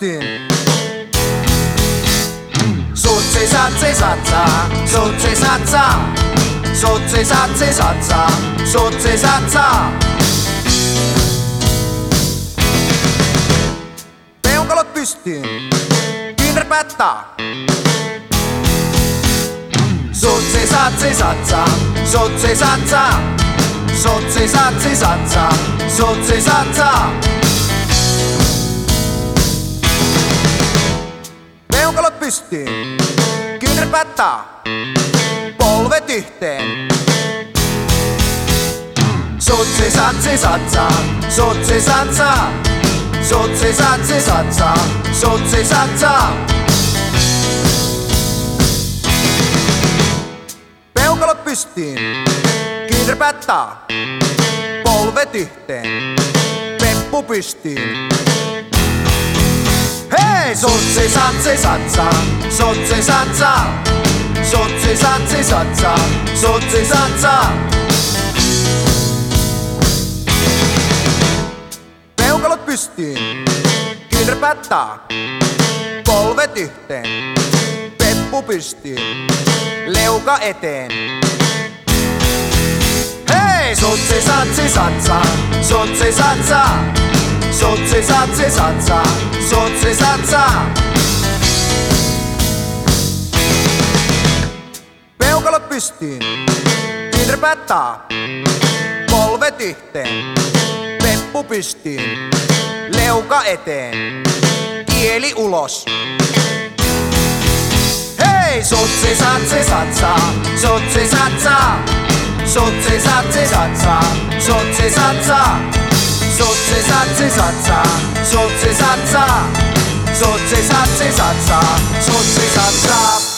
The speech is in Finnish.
tehtiin. Sotsi satsi satsa, sotsi satsa, sotsi satsi satsa, sotsi satsa. Peukalot pystiin, Kinder pättää. Sotsi satsi satsa, sotsi satsa, sotsi satsi satsa, sotsi satsa. Pystyyn, kyynärpäät taa. Polvet yhteen. Sotse satse satsaa, sotse satsaa. Sotse satse satsaa, sotse satsaa. Peukalot pystyyn, kyynärpäät taa. Polvet yhteen, peppu pystyyn. Sotse satse satsaa, sotse satsaa. Sotse satse satsaa, sotse satsaa. Peukalot pystyyn, kyynärpäät taa. Polvet yhteen, peppu pystyyn. Leuka eteen. Hei! Sotse satse satsaa, sotse satsaa. Sotse satse satsaa, sotse satsaa. Peukalot pystyyn, kyynärpäät taa. Polvet yhteen, peppu pystyyn. Leuka eteen, kieli ulos. Hei! Sotse satse satsaa, sotse satsaa. Sotse satse satsaa, sotse satsaa. Sotse satsi, satsi, satsa, sotsi, satsa, sotsi, satsi, satsa, sotsi, satsa.